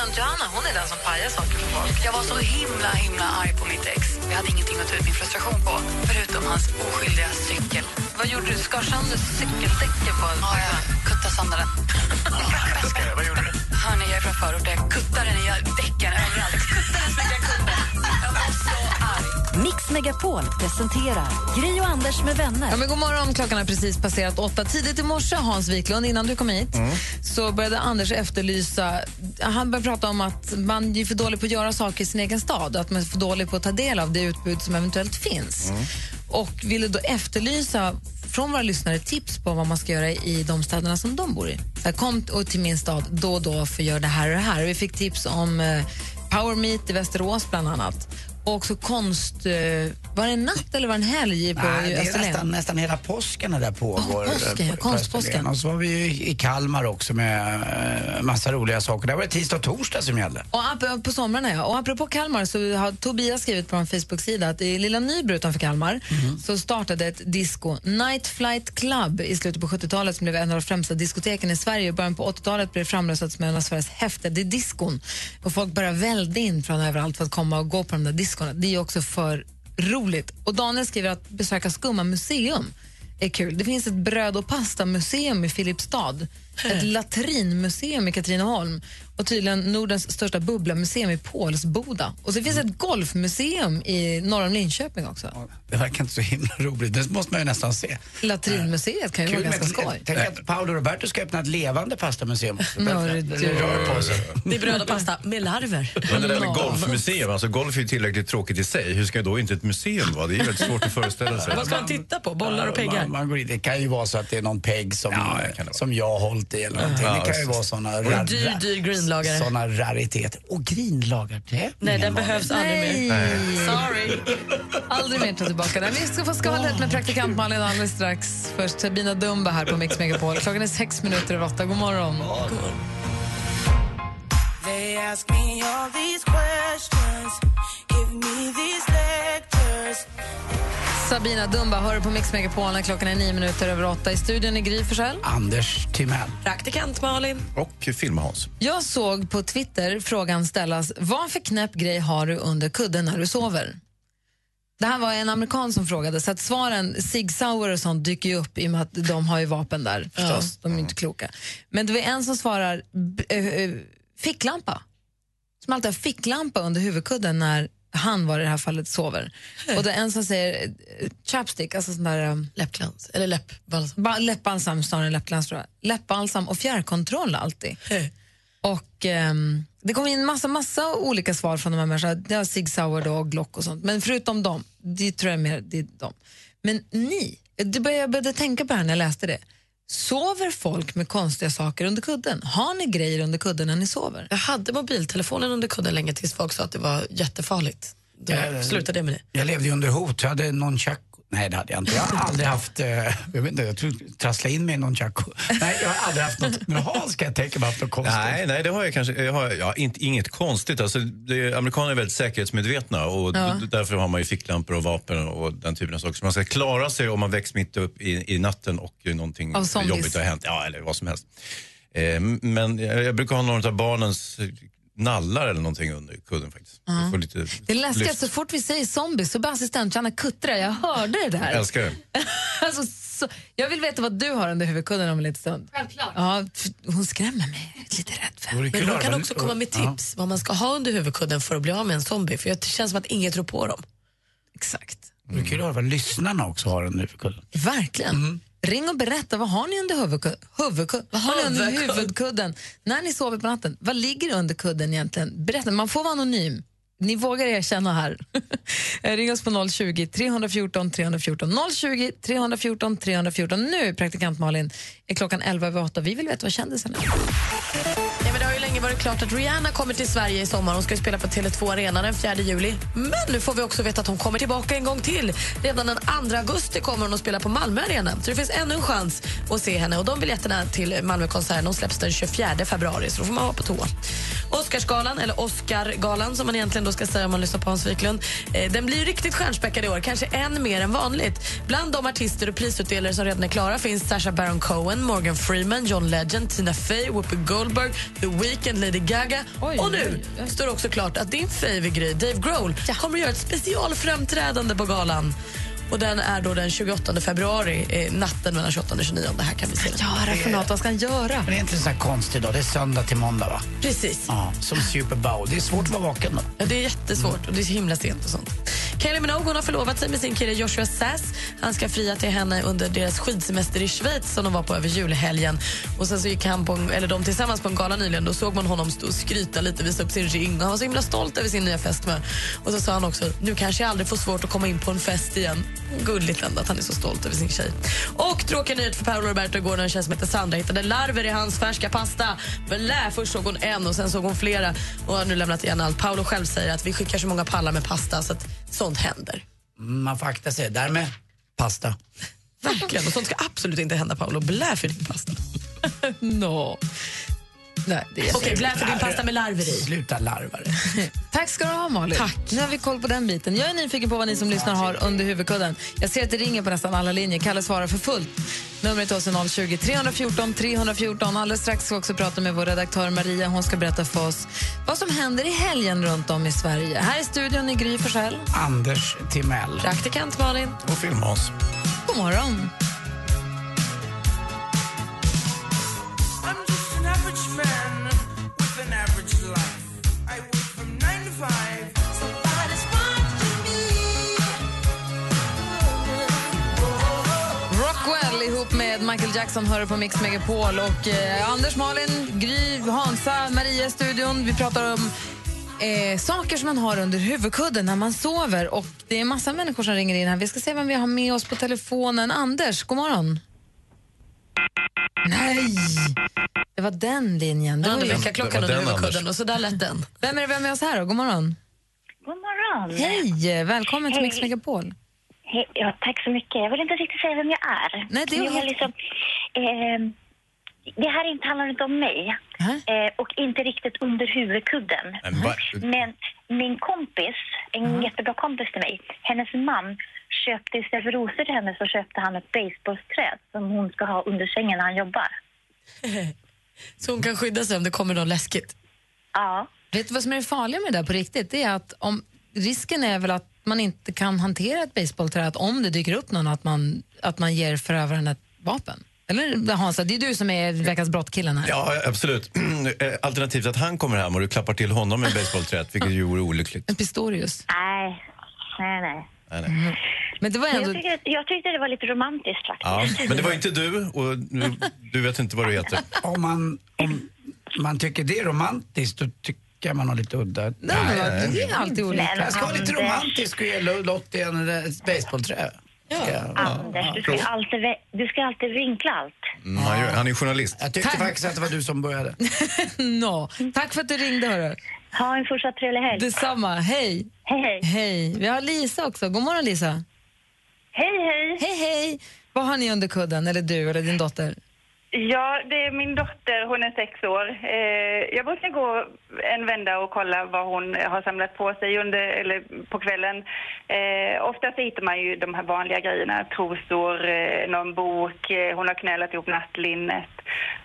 Johanna hon är den som pajar saker för folk. Jag var så himla himla arg på mitt ex. Jag hade ingenting att ta ut min frustration på, förutom hans oskyldiga cykel. Vad gjorde du? Skar sönder cykeldäcken på Ja, jag kuttade sönder den. Vad gjorde du? Hörni, jag är från förorten. Jag kuttade den i däcken överallt. Kuttade så mycket jag kunde. Mix Megapol presenterar Gri och Anders med vänner. Ja, men god morgon, klockan har precis passerat åtta. Tidigt i morse, Hans Wiklund, innan du kom hit, så började Anders efterlysa... Han började prata om att man är för dålig på att göra saker i sin egen stad och att man är för dålig på att ta del av det utbud som eventuellt finns. Och ville då efterlysa från våra lyssnare tips på vad man ska göra i de städerna som de bor i. Så kom och till min stad då och då för att göra det här och det här. Vi fick tips om eh, Power Meet i Västerås bland annat. Och också konst... Eh, var det en natt eller var det en helg på Nej, det är Österlen? nästan, nästan hela påsken det pågår. Påsken, eh, på- på konstpåsken. Och så var vi ju i Kalmar också med eh, massa roliga saker. Där var det tisdag och torsdag som gällde. Och på somrarna, ja. Och apropå Kalmar så har Tobias skrivit på vår Facebook-sida att i lilla Nybro utanför Kalmar så startade ett disco, Night Flight Club, i slutet på 70-talet som blev en av de främsta diskoteken i Sverige. I början på 80-talet blev det framröstat som en av Sveriges häftigaste diskon. Och folk började välda in från överallt för att komma och gå på de där diskorna. Det är också för roligt. Och Daniel skriver att besöka Skumma museum är kul. Det finns ett bröd och pasta-museum i Filipstad, ett latrinmuseum i Katrineholm och tydligen Nordens största bubblamuseum i Pålsboda. Och så finns ett golfmuseum i norra om Linköping också. Det verkar inte så himla roligt. Det måste man ju nästan se. Latrinmuseet kan ju vara ganska skoj. tänk att Paolo Roberto ska öppna ett levande pastamuseum Det är bröd och pasta med larver. Men det där med golfmuseum, alltså golf är ju tillräckligt tråkigt i sig. Hur ska då inte ett museum vara? Det är ju väldigt svårt att föreställa sig. Vad ska man titta på? Bollar och peggar? Man, man går in. Det kan ju vara så att det är någon pegg som, Ja, som jag har hållit i eller någonting. Ja, det kan ju vara såna, Och en dyr, dyr greenlagare. såna rariteter. Och greenlagartävlingen. Nej, den behövs aldrig mer. Sorry. Aldrig mer ta tillbaka den. Vi ska få skvallret med praktikant Malin alldeles strax. Först Sabina Dumba här på Mix Megapol. Klockan är sex minuter över åtta. God morgon. Sabina Dumba hör på Mix Megapol när klockan är nio minuter över åtta. I studion är Gry Forssell. Anders Timell. Praktikant Malin. Och filma Hans. Jag såg på Twitter frågan ställas vad för knäpp grej har du under kudden när du sover? Det här var en amerikan som frågade, så att svaren Sig Sauer och sånt dyker ju upp i och med att de har ju vapen där förstås. De är ju inte kloka. Men det var en som svarar ö, ö, ficklampa. Som alltid har ficklampa under huvudkudden när han var i det här fallet sover. Och det är en som säger eh, chapstick, alltså sån där um, Läppglans. Eller läppbalsam. ba- läppbalsam snarare än läppglans tror jag. Läppbalsam och fjärrkontroll alltid. Och ehm, det kom in massa, massa olika svar från de här människorna. Det har Sig Sauer då, och Glock och sånt. Men förutom dem, det tror jag mer det är dem. Men ni, det började, jag började tänka på det här när jag läste det. Sover folk med konstiga saker under kudden? Har ni grejer under kudden när ni sover? Jag hade mobiltelefonen under kudden länge tills folk sa att det var jättefarligt. Då Ja, slutade jag med det. Jag levde ju under hot. Jag hade någon chack... Nej, det hade jag inte. Jag har aldrig haft... Eh, jag vet inte, jag tror trassla in mig i någon chaco. Nej, jag har aldrig haft något. Tänka mig haft något konstigt. Nej, nej, det har jag kanske. Jag har, ja, inte, inget konstigt. Alltså, det, amerikaner är väldigt säkerhetsmedvetna och Ja. d- därför har man ju ficklampor och vapen och den typen av saker. Så man ska klara sig om man väcks mitt upp i, i natten och någonting jobbigt har hänt. Ja, eller vad som helst. Eh, men jag, jag brukar ha några av barnens nallar eller någonting under kudden faktiskt. Jag får lite Det är läskigt, lyft. så fort vi säger zombies så blir assistent Johanna kuttra. Jag hörde det där. Jag älskar det. Alltså, så, jag vill veta vad du har under huvudkudden om en liten stund. Självklart. Ja, hon skrämmer mig. Jag är lite rädd för henne. Men hon kan också komma med tips vad man ska ha under huvudkudden för att bli av med en zombie. För det känns som att ingen tror på dem. Exakt. Det vore kul att höra vad lyssnarna också har under huvudkudden. Verkligen. Ring och berätta, vad har ni under huvudku- huvudku- vad har ni under Huvudkudd. huvudkudden när ni sover på natten? Vad ligger under kudden egentligen? Berätta, man får vara anonym. Ni vågar erkänna här. Eh, ring oss på 020 314 314. 020 314 314. Nu, praktikant Malin, är klockan 11 över 8. Vi vill veta vad kändisen är. Ja, men det har ju länge varit klart att Rihanna kommer till Sverige i sommar. Hon ska ju spela på Tele2 Arena den 4 juli. Men nu får vi också veta att hon kommer tillbaka en gång till. Redan den 2 augusti kommer hon att spela på Malmö Arena. Så det finns ännu en chans att se henne. Och de biljetterna till Malmökonserten de släpps den 24 februari, så då får man vara på tå. Oscarsgalan, eller Oscargalan som man egentligen då ska säga om man lyssnar på Hans Wiklund. Eh, den blir riktigt stjärnspäckad i år, kanske än mer än vanligt. Bland de artister och prisutdelare som redan är klara finns Sacha Baron Cohen, Morgan Freeman, John Legend, Tina Fey, Whoopi Goldberg, The Weeknd, Lady Gaga. Oj, och nu oj, oj. står det också klart att din favoritgrej, Dave Grohl, kommer att göra ett specialframträdande på galan. Och Den är då den 28 februari, eh, natten mellan 28 och 29. Det här kan vi se. Göra för något? Vad ska han göra? Men det är inte en sån här konstig dag. Det är söndag till måndag, va? Precis. Ja, som Super Bowl. Det är svårt att vara vaken då. Ja, det är jättesvårt och det är så himla sent och sånt. Kylie Minogue hon har förlovat sig med sin kille Joshua Sass. Han ska fria till henne under deras skidsemester i Schweiz som de var på över julhelgen. Och sen så gick han på en, eller de tillsammans på en gala nyligen. Då såg man honom stå och skryta lite, visa upp sin ring. Och han var så himla stolt över sin nya fästmö. Och så sa han också, nu kanske jag aldrig får svårt att komma in på en fest igen. Gulligt ändå att han är så stolt över sin tjej. Och tråkig nyhet för Paolo Roberto igår när en tjej som heter Sandra hittade larver i hans färska pasta. Blä, först såg hon en och sen såg hon flera och har nu lämnat igen allt. Paolo själv säger att vi skickar så många pallar med pasta så att sånt händer. Man får akta sig. Därmed pasta. Verkligen. Och sånt ska absolut inte hända Paolo. Blä för din pasta. No. Nej, det är Okej, blä för din pasta med larver i. Sluta larva. Tack ska du ha, Malin. Tack. Nu har vi koll på den biten. Jag är nyfiken på vad ni som lyssnar har under huvudkudden. Jag ser att det ringer på nästan alla linjer. Kalle svarar för fullt. Numret till oss är 020 314 314. Alldeles strax ska vi också prata med vår redaktör Maria. Hon ska berätta för oss vad som händer i helgen runt om i Sverige. Här i studion är Gry Forssell. Anders Timell. Praktikant Malin. Och Film-Hans. God morgon. Rockwell ihop med Michael Jackson hör på Mix Megapol. Och eh, Anders, Malin, Gry, Hansa, Maria i studion. Vi pratar om eh, saker som man har under huvudkudden när man sover. Och Det är massa människor som ringer in här. Vi ska se vem vi har med oss på telefonen. Anders, god morgon. Nej! Det var den linjen. Ju... väckarklockan Det var under den, huvudkudden Anders. och så där lät den. Vem är det vi har med oss här då? God morgon. God morgon. Hej! Välkommen till Hej. Mix Megapol. Hej, ja, tack så mycket. Jag vill inte riktigt säga vem jag är. Nej, det är helt- liksom, eh, det här inte handlar inte om mig eh, och inte riktigt under huvudkudden. Men va- Men min kompis, en jättebra kompis till mig, hennes man köpte istället för rosor till henne så köpte han ett basebollträd som hon ska ha under sängen när han jobbar. Så hon kan skydda sig om det kommer något läskigt. Ja. Vet du vad som är det farliga med det där på riktigt? Det är att om, risken är väl att man inte kan hantera ett basebollträ, att om det dyker upp någon att man, att man ger förövaren ett vapen. Eller Hansa, det är du som är veckans brottkillen här. Ja, absolut. Eh, Alternativt att han kommer hem och du klappar till honom med basebollträet, vilket ju vore olyckligt. En Pistorius. Nej, nej, nej. Nej, nej. Men det var ändå... Jag, tycker, jag tyckte det var lite romantiskt faktiskt. Ja, men det var inte du och nu, du vet inte vad du heter. Om man, om man tycker det är romantiskt, då tycker jag man har lite udda. Nej, men det är alltid olika. Jag ska vara lite romantisk och ge Lo- Lottie en ett basebollträ. Jag- Anders, du ska, alltid, du ska alltid vinkla allt. Mm, han, gör, han är journalist. Jag tyckte Tack. faktiskt att det var du som började. Nå. Tack för att du ringde, hörru. Ha en fortsatt trevlig helg. Detsamma. Hej. Hej, hej. Hej. Vi har Lisa också. God morgon, Lisa. Hej, hej. Hej, hej. Vad har ni under kudden, eller du eller din dotter? Ja, det är min dotter. Hon är sex år. Eh, jag brukar gå en vända och kolla vad hon har samlat på sig under, eller på kvällen. Eh, oftast hittar man ju de här vanliga grejerna. Trosor, eh, någon bok, eh, hon har knölat ihop nattlinnet.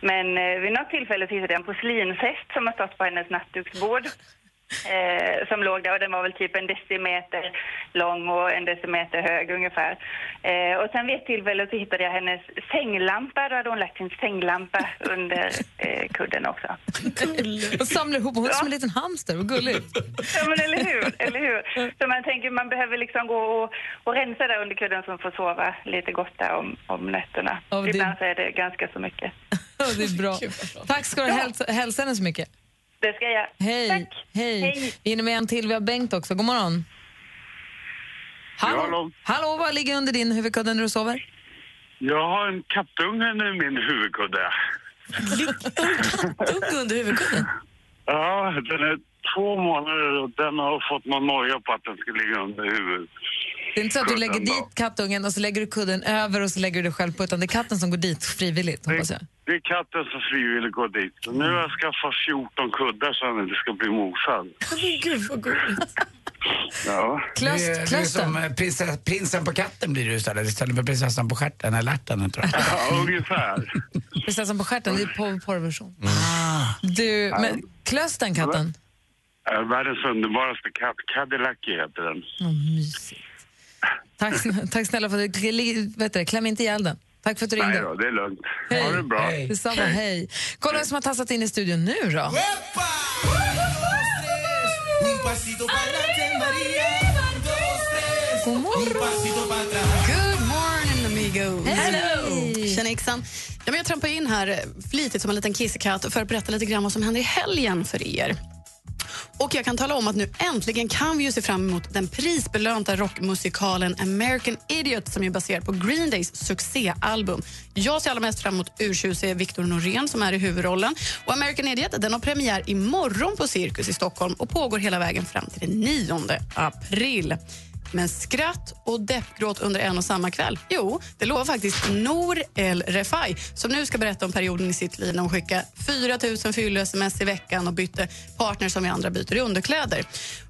Men eh, vid något tillfälle hittade jag en porslinshäst som har stått på hennes nattduksbord. Eh, som låg där och den var väl typ en decimeter lång och en decimeter hög ungefär. Eh, och sen vid ett tillfälle så hittade jag hennes sänglampa. Då hade hon lagt sin sänglampa under eh, kudden också. Och samlar ihop hon är som en liten hamster. Vad gulligt. Ja men eller hur, eller hur. Så man tänker man behöver liksom gå och, och rensa där under kudden så hon får sova lite gott där om, om nätterna. Ja, det- Ibland så är det ganska så mycket. Ja, det är bra. Tack ska du ha. Häls- Hälsa henne så mycket. Det ska jag. Hej. Hej. Hej. Vi hinner med en till. Vi har Bengt också. God morgon. Hallå. hallå. Hallå, vad ligger under din huvudkudde när du sover? Jag har en kattunge i min huvudkudde. Kattunge under huvudkudden? Ja, den är två månader och den har fått någon noja på att den ska ligga under huvudet. Det är inte så att du lägger då. dit kattungen och så lägger du kudden över och så lägger du dig själv på, utan det är katten som går dit frivilligt, hoppas jag. Det är katten som frivilligt går dit. Nu har jag skaffat 14 kuddar så att den inte ska bli mosad. Gud vad gulligt. Ja. Du är, du är som eh, prinsess, prinsen på katten blir du istället, istället för prinsessan på stjärten eller ärten. tror jag. Ja, ungefär. Prinsessan på stjärten, det är på porrversion. Du, men klösten katten? Ja, Världens underbaraste katt. Cadillac heter den. Vad mysigt. Tack, tack snälla för att du li- vet du, kläm inte ihjäl den. Tack för att du Nej ringde. då, det är lugnt. Ha det bra. Detsamma, hej. Kolla vem som har tassat in i studion nu då. God morgon. Good morning, amigos. Hello. Tjena, Yxan. Ja, men jag trampar in här flitigt som en liten kissekatt för att berätta lite grann vad som händer i helgen för er. Och jag kan tala om att nu äntligen kan vi ju se fram emot den prisbelönta rockmusikalen American Idiot som är baserad på Green Days succéalbum. Jag ser allra mest fram emot urtjusige Victor Norén som är i huvudrollen. Och American Idiot den har premiär imorgon på Cirkus i Stockholm och pågår hela vägen fram till den 9 april. Men skratt och deppgråt under en och samma kväll? Jo, det lovar faktiskt Nour El Refai som nu ska berätta om perioden i sitt liv när hon skickade 4 000 fyllo-sms i veckan och bytte partner som vi andra byter i underkläder.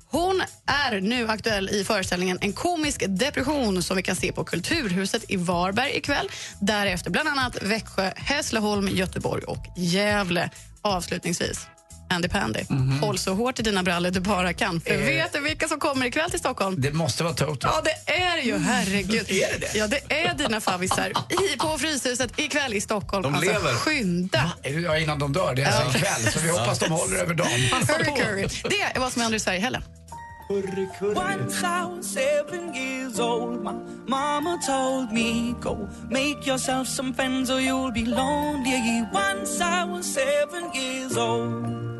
Hon är nu aktuell i föreställningen En komisk depression som vi kan se på Kulturhuset i Varberg ikväll. Därefter bland annat Växjö, Hässleholm, Göteborg och Gävle. Avslutningsvis, Andy Pandy, håll så hårt i dina brallor du bara kan. För Eh. vet du vilka som kommer ikväll till Stockholm? Det måste vara Toto. Ja, det är ju. Herregud. Är det det? Ja, det är dina favvisar i, på Fryshuset ikväll i Stockholm. De alltså, lever. Skynda! Ja, innan de dör. Det är alltså ikväll, så vi hoppas de håller över dagen. Hurry, curry. Det är vad som händer i Sverige i helgen. Once I was seven years old, my mama told me, Go make yourself some friends or you'll be lonely. Once I was seven years old.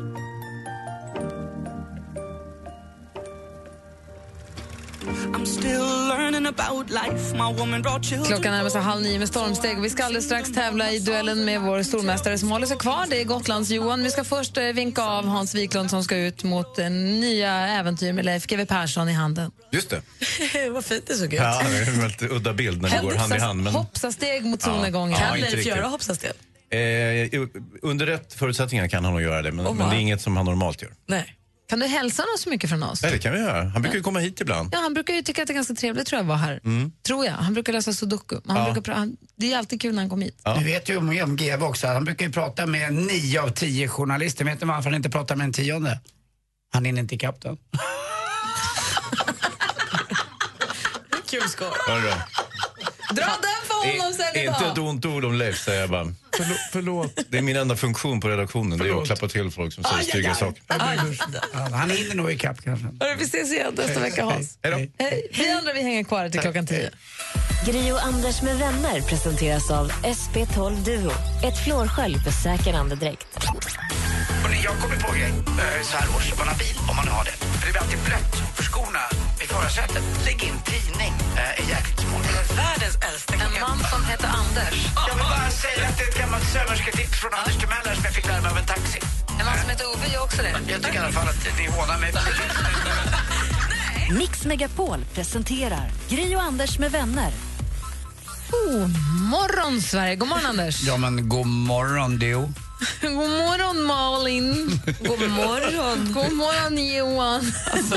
Klockan närmar sig halv nio med stormsteg och vi ska alldeles strax tävla i duellen med vår stormästare som håller sig kvar. Det är Gotlands-Johan. Vi ska först eh, vinka av Hans Wiklund som ska ut mot eh, nya äventyr med Leif GW Persson i handen. Just det. Vad fint det såg ut. Ja, det är en väldigt udda bild när det går hand i hand. Men, Hoppsasteg mot solnedgången. Ja, Kan inte Leif göra hoppsasteg? eh, under rätt förutsättningar kan han nog göra det, men, Oh, men det är inget som han normalt gör. Nej. Kan du hälsa honom så mycket från oss? Nej, det kan vi göra. Han brukar ju komma hit ibland. Ja, han brukar ju tycka att det är ganska trevligt tror jag var här. Mm. Tror jag. Han brukar läsa sudoku. Han Ja. brukar han, det är alltid kul när han kommer hit. Du vet ju om, om GW också, han brukar ju prata med nio av tio journalister. Vet ni varför han inte pratar med en tionde? Han hinner inte ikapp den. Kul skoj. Dra den honom sen idag! Inte ett ont ord om Leif, säger jag bara. Förlåt. förlåt. Det är min enda funktion på redaktionen, det är att klappa till folk som säger stygga saker. Ja, Han hinner nog ikapp kanske. Hörru, vi ses igen nästa vecka, Hans. Hej då. Hej. Vi andra vi hänger kvar till klockan tio. Gri och Anders med vänner presenteras av SP12 Duo. Ett flårskölj för säker andedräkt. Hörrni, jag kommer på en grej eh, så här års, om man har bil, om man har det. För det blir alltid blött för skorna förarsätet. Lägg in tidning, eh, är jäkligt smart. Världens äldsta En man som heter Anders. Jag vill bara säga att det är ett gammalt sömmersketips från Anders Timell som jag fick lära mig av en taxi. En man som heter Ove gör också det. Jag tycker i alla fall att ni hånar mig. Mix Megapol presenterar Gri och Anders med vänner. God morgon, Sverige. God morgon, Anders. Ja men god morgon du. God morgon, Malin. God morgon. God morgon, Johan. Alltså,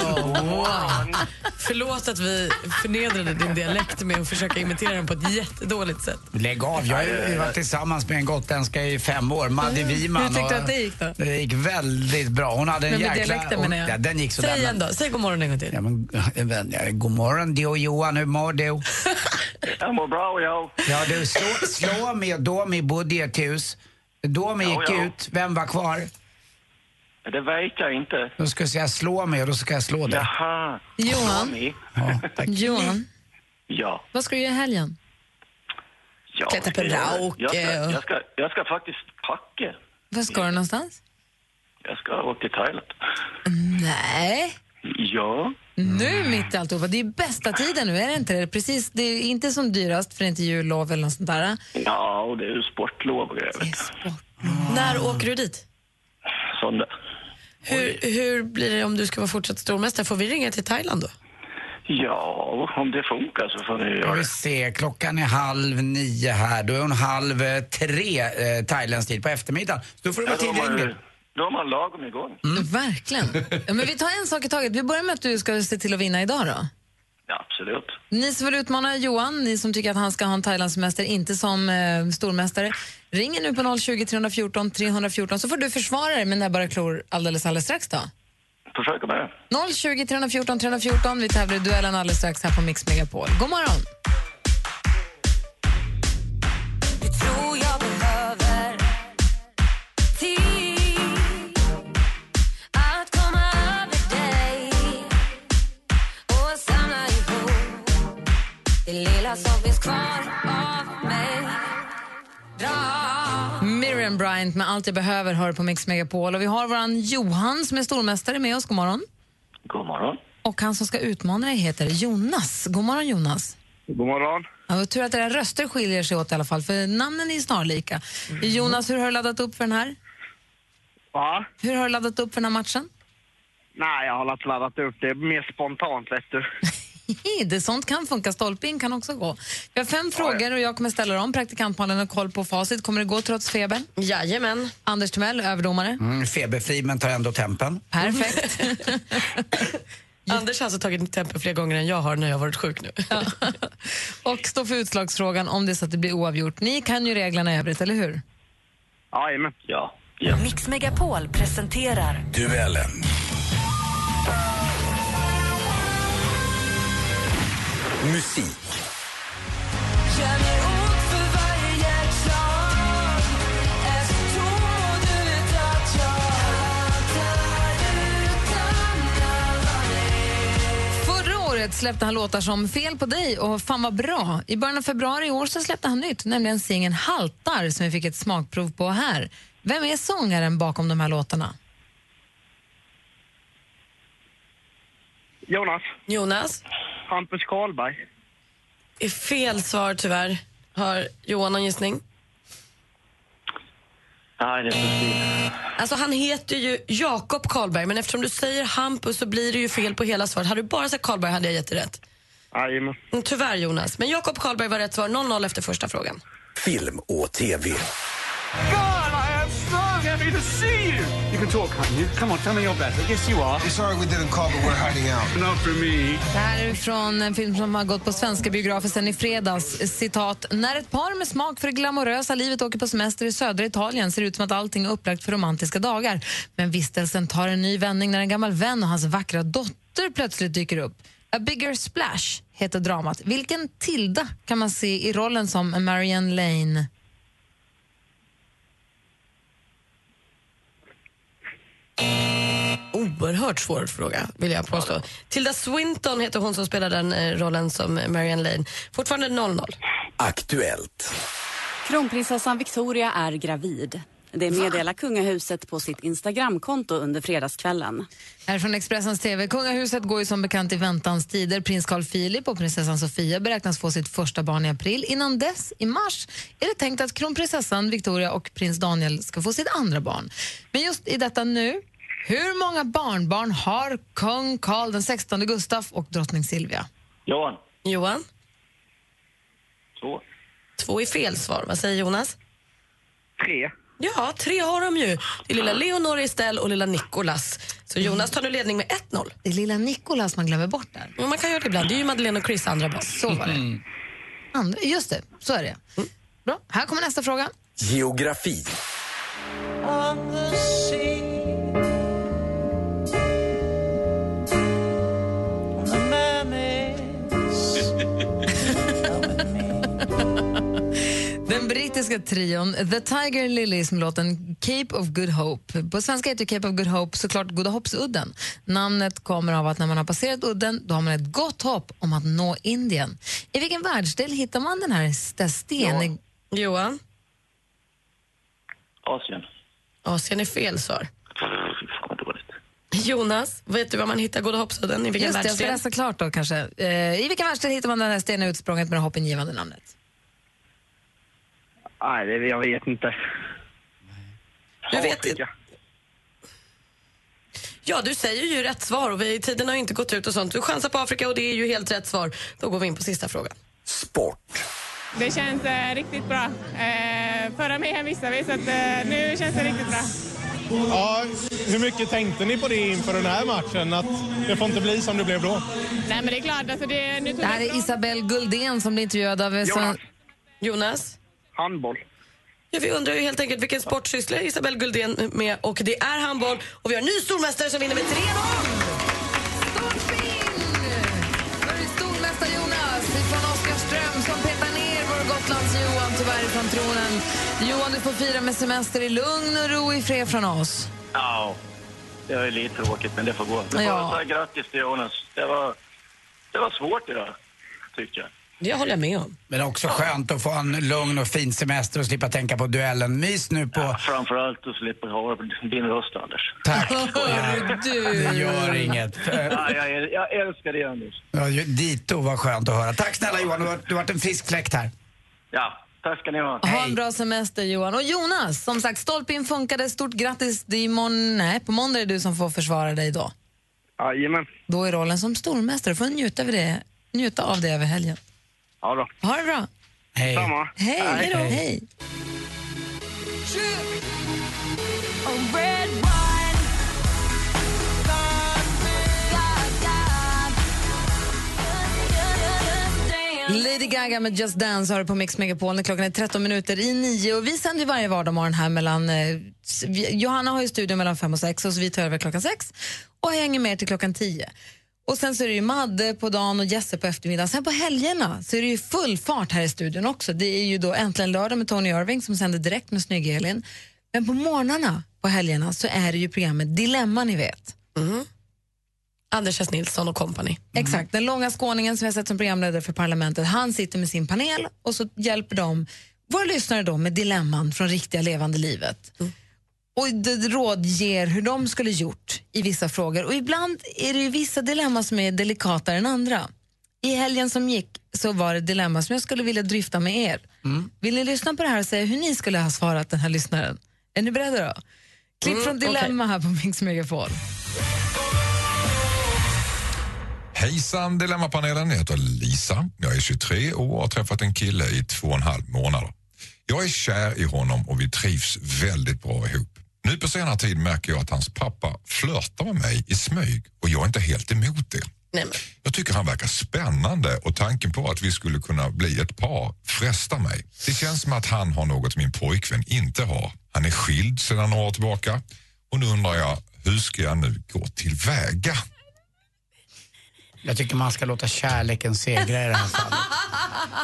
wow. Förlåt att vi förnedrade din dialekt med att försöka imitera den på ett jättedåligt sätt. Lägg av, jag har varit tillsammans med en gotländska i fem år, Madde Wiman. Hur tyckte du att det gick då? Det gick väldigt bra. Hon hade en Men med jäkla... dialekten hon, menar jag. Ja, den gick sådär. Säg igen då, säg god morgon en gång till. Ja, men, god morgon du Johan, hur mår du? Jag mår bra och jag. Ja du, slå, slå mig och Domi bodde i ett hus. Domi Ja, gick ja. ut, vem var kvar? Det vet jag inte. Då ska jag säga slå mig och då ska jag slå dig. Jaha. Johan. Ja, tack. Johan, Ja. vad ska du göra i helgen? ja. Klättra på jag- Rauke Jag ska, och- jag, ska, jag ska faktiskt packa. Var ska du någonstans? Jag ska åka till Thailand. Nej. Ja. Nu mitt i alltihopa. Det är bästa tiden nu, är det inte det? Precis, det är inte som dyrast för det är inte jullov eller något sånt där. Ja, och det är ju sportlov och grejer. vet du. När åker du dit? Söndag. Hur, hur blir det om du ska vara fortsatt stormästare? Får vi ringa till Thailand då? Ja, om det funkar så får ni göra vi det. se, klockan är halv nio här. Då är hon halv tre eh, thailändsk tid på eftermiddagen. Så då får du vara tillgänglig. Då har man lagom igång. Verkligen. Ja, men vi tar en sak i taget. Vi börjar med att du ska se till att vinna idag då. Ja, absolut. Ni som vill utmana Johan, ni som tycker att han ska ha en Thailandssemester, inte som eh, stormästare, ringer nu på 020 314 314 så får du försvara dig med näbbar och klor alldeles, alldeles strax då. Försöka med det. 020 314 314. Vi tävlar i duellen alldeles strax här på Mix Megapol. God morgon! Bryant med Allt jag behöver hör på Mix Megapol. Och vi har våran Johan som är stormästare med oss. God morgon. God morgon. Och han som ska utmana dig heter Jonas. God morgon Jonas. God morgon. Ja, tur att era röster skiljer sig åt i alla fall, för namnen är snarlika. Jonas, hur har du laddat upp för den här? Va? Hur har du laddat upp för den här matchen? Nej, jag har laddat upp det. Mer spontant, vet du. det, sånt kan funka. Stolpe in kan också gå. Vi har fem frågor och jag kommer ställa dem. Praktikantmalen har koll på facit. Kommer det gå trots febern? Jajamän. Anders Timell, överdomare. Mm, feberfri men tar ändå tempen. Perfekt. Anders har alltså tagit tempen fler gånger än jag har när jag har varit sjuk nu. och stå för utslagsfrågan om det är så att det blir oavgjort. Ni kan ju reglerna i övrigt, eller hur? Jajamän. Ja. Mix Megapol presenterar Duellen. Året släppte han låtar som Fel på dig och Fan vad bra. I början av februari i år så släppte han nytt, nämligen singeln Haltar som vi fick ett smakprov på här. Vem är sångaren bakom de här låtarna? Jonas. Jonas? Hampus Karlberg. Är fel svar tyvärr. Har Johan någon gissning? Nej, det är precis. Alltså han heter ju Jakob Karlberg, men eftersom du säger Hampus så blir det ju fel på hela svaret. Hade du bara sagt Karlberg hade jag gett dig rätt. Jajamän. Mm, Tyvärr Jonas. Men Jakob Karlberg var rätt svar. 0-0 efter första frågan. Film och TV. God, I am strong, to see you! Can talk, can't you? Come on, tell me you're better. Yes, you are. We're sorry we didn't call, but we're hiding out. Not for me. Det här är från en film som har gått på svenska biografer sen i fredags. Citat. När ett par med smak för det glamorösa livet åker på semester i södra Italien ser det ut som att allting är upplagt för romantiska dagar. Men vistelsen tar en ny vändning när en gammal vän och hans vackra dotter plötsligt dyker upp. A bigger splash heter dramat. Vilken Tilda kan man se i rollen som Marianne Lane? Oerhört svår fråga, vill jag påstå. Tilda Swinton heter hon som spelar den eh, rollen som Marianne Lane. Fortfarande 0-0. Aktuellt. Kronprinsessan Victoria är gravid. Det meddelar kungahuset på sitt Instagramkonto under fredagskvällen. Här från Expressens TV. Kungahuset går ju som bekant i väntans tider. Prins Carl Philip och prinsessan Sofia beräknas få sitt första barn i april. Innan dess, i mars, är det tänkt att kronprinsessan Victoria och prins Daniel ska få sitt andra barn. Men just i detta nu, hur många barnbarn har kung Carl den 16 Gustaf och drottning Silvia? Johan. Johan? Två. Två är fel svar. Vad säger Jonas? Tre. Ja, tre har de ju. Det är lilla Leonor Estelle och lilla Nicolas. Så Jonas tar nu ledning med 1-0. Det är lilla Nicolas man glömmer bort där. Ja, man kan göra det ibland. Det är ju Madeleine och Chris andra barn. Så var det. Andra, just det, så är det. Bra, här kommer nästa fråga. Geografi. Den brittiska trion The Tiger Lilies med låten Cape of Good Hope. På svenska heter Cape of Good Hope såklart Goda Hoppsudden. Namnet kommer av att när man har passerat udden då har man ett gott hopp om att nå Indien. I vilken världsdel hittar man den här st- stenig... Johan? Asien. Asien är fel svar. Jonas, vet du var man hittar Goda hoppsudden? I vilken Just det, jag ska världsdel? läsa klart då kanske. Eh, I vilken världsdel hittar man den här stenen utsprånget med det hoppingivande namnet? Nej, det, jag vet inte. Du vet inte. Ja, du säger ju rätt svar och vi, tiden har inte gått ut och sånt. Du chansar på Afrika och det är ju helt rätt svar. Då går vi in på sista frågan. Det känns eh, riktigt bra. Eh, förra med missade vi, så att, eh, nu känns det riktigt bra. Ja, hur mycket tänkte ni på det inför den här matchen? Att det får inte bli som det blev då? Nej, men det är klart, alltså det, nu Det här är Isabelle Guldén som blir intervjuad av... Jonas. Jonas? Handboll. Ja, vi undrar ju helt enkelt vilken sport sysslar Isabelle Guldén med och det är handboll och vi har en ny stormästare som vinner med 3-0! Då är det stormästare Jonas från Oskarström som petar ner vår Gotlands Johan tyvärr från tronen. Johan, du får fira med semester i lugn och ro i fred från oss. Ja, det är lite tråkigt, men det får gå. Du får Ja. säga grattis till Jonas. Det var, det var svårt idag, tycker jag. Det håller jag med om. Men också skönt att få en lugn och fin semester och slippa tänka på duellen. Mys nu på... Framförallt att slippa höra din röst, Anders. Tack. du. Det gör inget. Ja, jag, äl- jag älskar det, Anders. Ja, dito var skönt att höra. Tack snälla Johan, du har, du har varit en frisk fläkt här. Ja, tack ska ni ha. Ha en bra semester Johan. Och Jonas, som sagt, stolpe in funkade. Stort grattis. Det är imorgon, nej, på måndag är det du som får försvara dig då. Jajamän. Då är rollen som stormästare. får njuta av det, njuta av det över helgen. Ja då. Ha det bra. Hej. Samma. Hej. Hej då. Hej. Lady Gaga med Just Dance har du på Mix Megapol klockan är 13 minuter i nio. Och vi sänder varje vardagsmorgon här mellan... Eh, Johanna har ju studion mellan fem och sex och så vi tar över klockan sex och hänger med till klockan tio. Och sen så är det ju Madde på dagen och Jesse på eftermiddagen. Sen på helgerna så är det ju full fart här i studion också. Det är ju då Äntligen lördag med Tony Irving som sänder direkt med Snygg-Elin. Men på morgnarna på helgerna så är det ju programmet Dilemma ni vet. Anders S. Nilsson och company. Exakt, den långa skåningen som jag sett som programledare för Parlamentet, han sitter med sin panel och så hjälper de våra lyssnare då med dilemman från riktiga levande livet. Och det råd ger hur de skulle gjort i vissa frågor. Och ibland är det vissa dilemman som är delikatare än andra. I helgen som gick så var det dilemma som jag skulle vilja dryfta med er. Vill ni lyssna på det här och säga hur ni skulle ha svarat den här lyssnaren? Är ni beredda då? Klipp Mm, från Dilemma här på Mix Megapol. Hejsan Dilemmapanelen, jag heter Lisa. Jag är 23 år och har träffat en kille i två och en halv månader. Jag är kär i honom och vi trivs väldigt bra ihop. Nu på senare tid märker jag att hans pappa flörtar med mig i smyg och jag är inte helt emot det. Jag tycker han verkar spännande och tanken på att vi skulle kunna bli ett par frestar mig. Det känns som att han har något min pojkvän inte har. Han är skild sedan några år tillbaka och nu undrar jag, hur ska jag nu gå tillväga? Jag tycker man ska låta kärleken segra i det här fallet.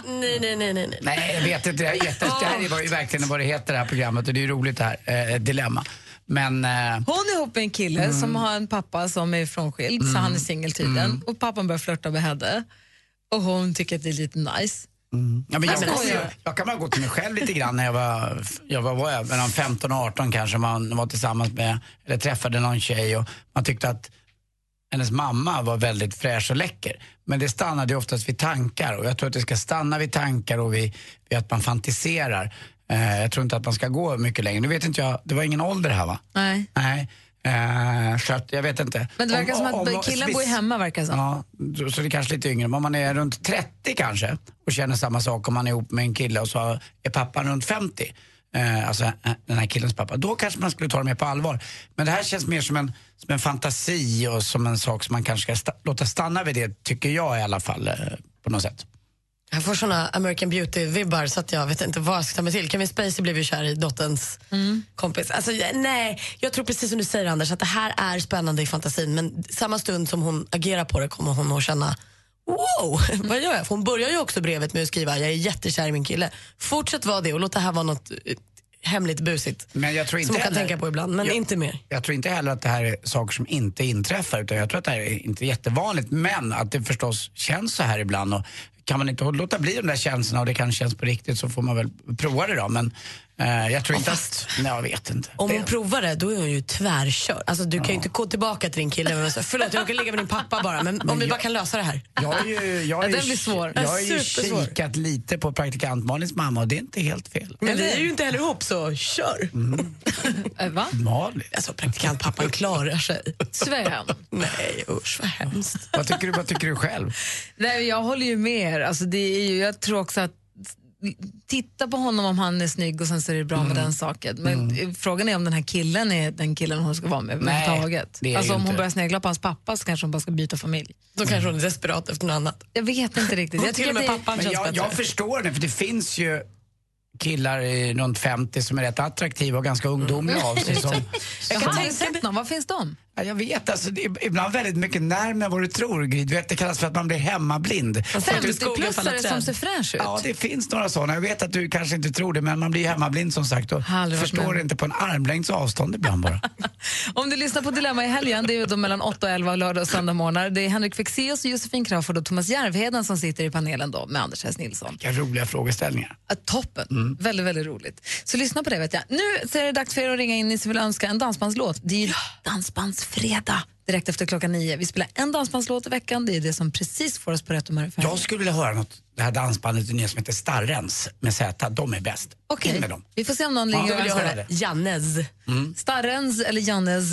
nej, nej, nej, nej. Nej, jag vet inte. Det här, är det här var ju verkligen vad det heter det här programmet och det är ju roligt det här, eh, dilemma. Men... Eh, Hon är ihop med en kille Mm. som har en pappa som är frånskild, så Mm. han är singel tydligen. Och pappan börjar flörta med henne. Och hon tycker att det är lite nice. Ja, men jag, jag, göra? jag kan bara gå till mig själv lite grann när jag var, jag var, var jag, mellan 15 och 18 kanske, man var tillsammans med, eller träffade någon tjej och man tyckte att hennes mamma var väldigt fräsch och läcker. Men det stannade ju oftast vid tankar och jag tror att det ska stanna vid tankar och vid, vid att man fantiserar. Eh, jag tror inte att man ska gå mycket längre. Nu vet inte jag, det var ingen ålder här va? Nej. Nej. Eh, så att jag vet inte. Men det verkar Om- som om- att killen bor hemma verkar som. Ja, så- så det är kanske lite yngre. Men om man är runt 30 kanske och känner samma sak om man är ihop med en kille och så är pappan runt 50, eh, alltså eh, den här killens pappa, då kanske man skulle ta det mer på allvar. Men det här känns mer som en, som en fantasi och som en sak som man kanske ska sta- låta stanna vid det, tycker jag i alla fall, eh, på något sätt. Jag får såna American Beauty-vibbar så att jag vet inte vad jag ska ta mig till. Kevin Spacey blev ju kär i dotterns kompis. Alltså, nej, jag tror precis som du säger Anders att det här är spännande i fantasin men samma stund som hon agerar på det kommer hon att känna Wow, vad gör jag? För hon börjar ju också brevet med att skriva jag är jättekär i min kille. Fortsätt vara det och låt det här vara något eh, hemligt busigt. Men jag tror inte som man kan heller- tänka på ibland, men jag, inte mer. Jag tror inte heller att det här är saker som inte inträffar utan jag tror att det här är inte jättevanligt men att det förstås känns så här ibland och kan man inte låta bli de där känslorna och det kanske känns på riktigt så får man väl prova det då. Men jag tror inte att... Nej, jag vet inte. Om hon provar det, då är hon ju tvärkörd. Alltså, du kan ju inte gå tillbaka till din kille och säga förlåt jag kan ligga med din pappa bara, men om vi bara kan lösa det här. Jag är ju, jag Ja, är den ju- blir svår. Jag har ju Supersvår. kikat lite på praktikant Malins mamma och det är inte helt fel. Men vi är ju inte heller ihop, så kör. Va? Malin. Alltså praktikantpappan klarar sig. Sven. Nej usch vad hemskt. Vad tycker du, vad tycker du själv? Nej, jag håller ju med er. Alltså, det är ju, jag tror också att titta på honom om han är snygg och sen så är det bra Mm. med den saken. Men frågan är om den här killen är den killen hon ska vara med Nej, överhuvudtaget. Alltså om hon inte. börjar snegla på hans pappa så kanske hon bara ska byta familj. Då kanske hon är desperat efter något annat. Jag vet inte riktigt. Jag Till tycker och med pappan känns jag, jag förstår det, för det finns ju killar i runt 50 som är rätt attraktiva och ganska ungdomliga av sig. Som, jag inte sett någon. Var finns de? Ja, jag vet, alltså, det är ibland väldigt mycket närmare vad du tror, Gry. Du vet, det kallas för att man blir hemmablind. 50-plussare som ser fräsch ut. Ja, det finns några sådana. Jag vet att du kanske inte tror det, men man blir hemmablind som sagt och förstår med. inte på en armlängds avstånd ibland bara. Om du lyssnar på Dilemma i helgen, det är då mellan 8 och 11 lördag och söndag morgnar. Det är Henrik Fexeus, Josefin Crafoord och Thomas Järvheden som sitter i panelen då med Anders S. Nilsson. Vilka roliga frågeställningar. Ja, Toppen. Väldigt, väldigt roligt. Så lyssna på det. vet jag. Nu så är det dags för er att ringa in ni som vill önska en dansbandslåt. Det är ju dansbandsfredag direkt efter klockan nio. Vi spelar en dansbandslåt i veckan. Det är det som precis får oss på rätt humör. Jag skulle vilja höra något, det här dansbandet nya som heter Starrens med Z, de är bäst. Okej, In med dem. vi får se om någon Ja, ringer då och vill jag önskar höra. Jannes. Starrens eller Jannes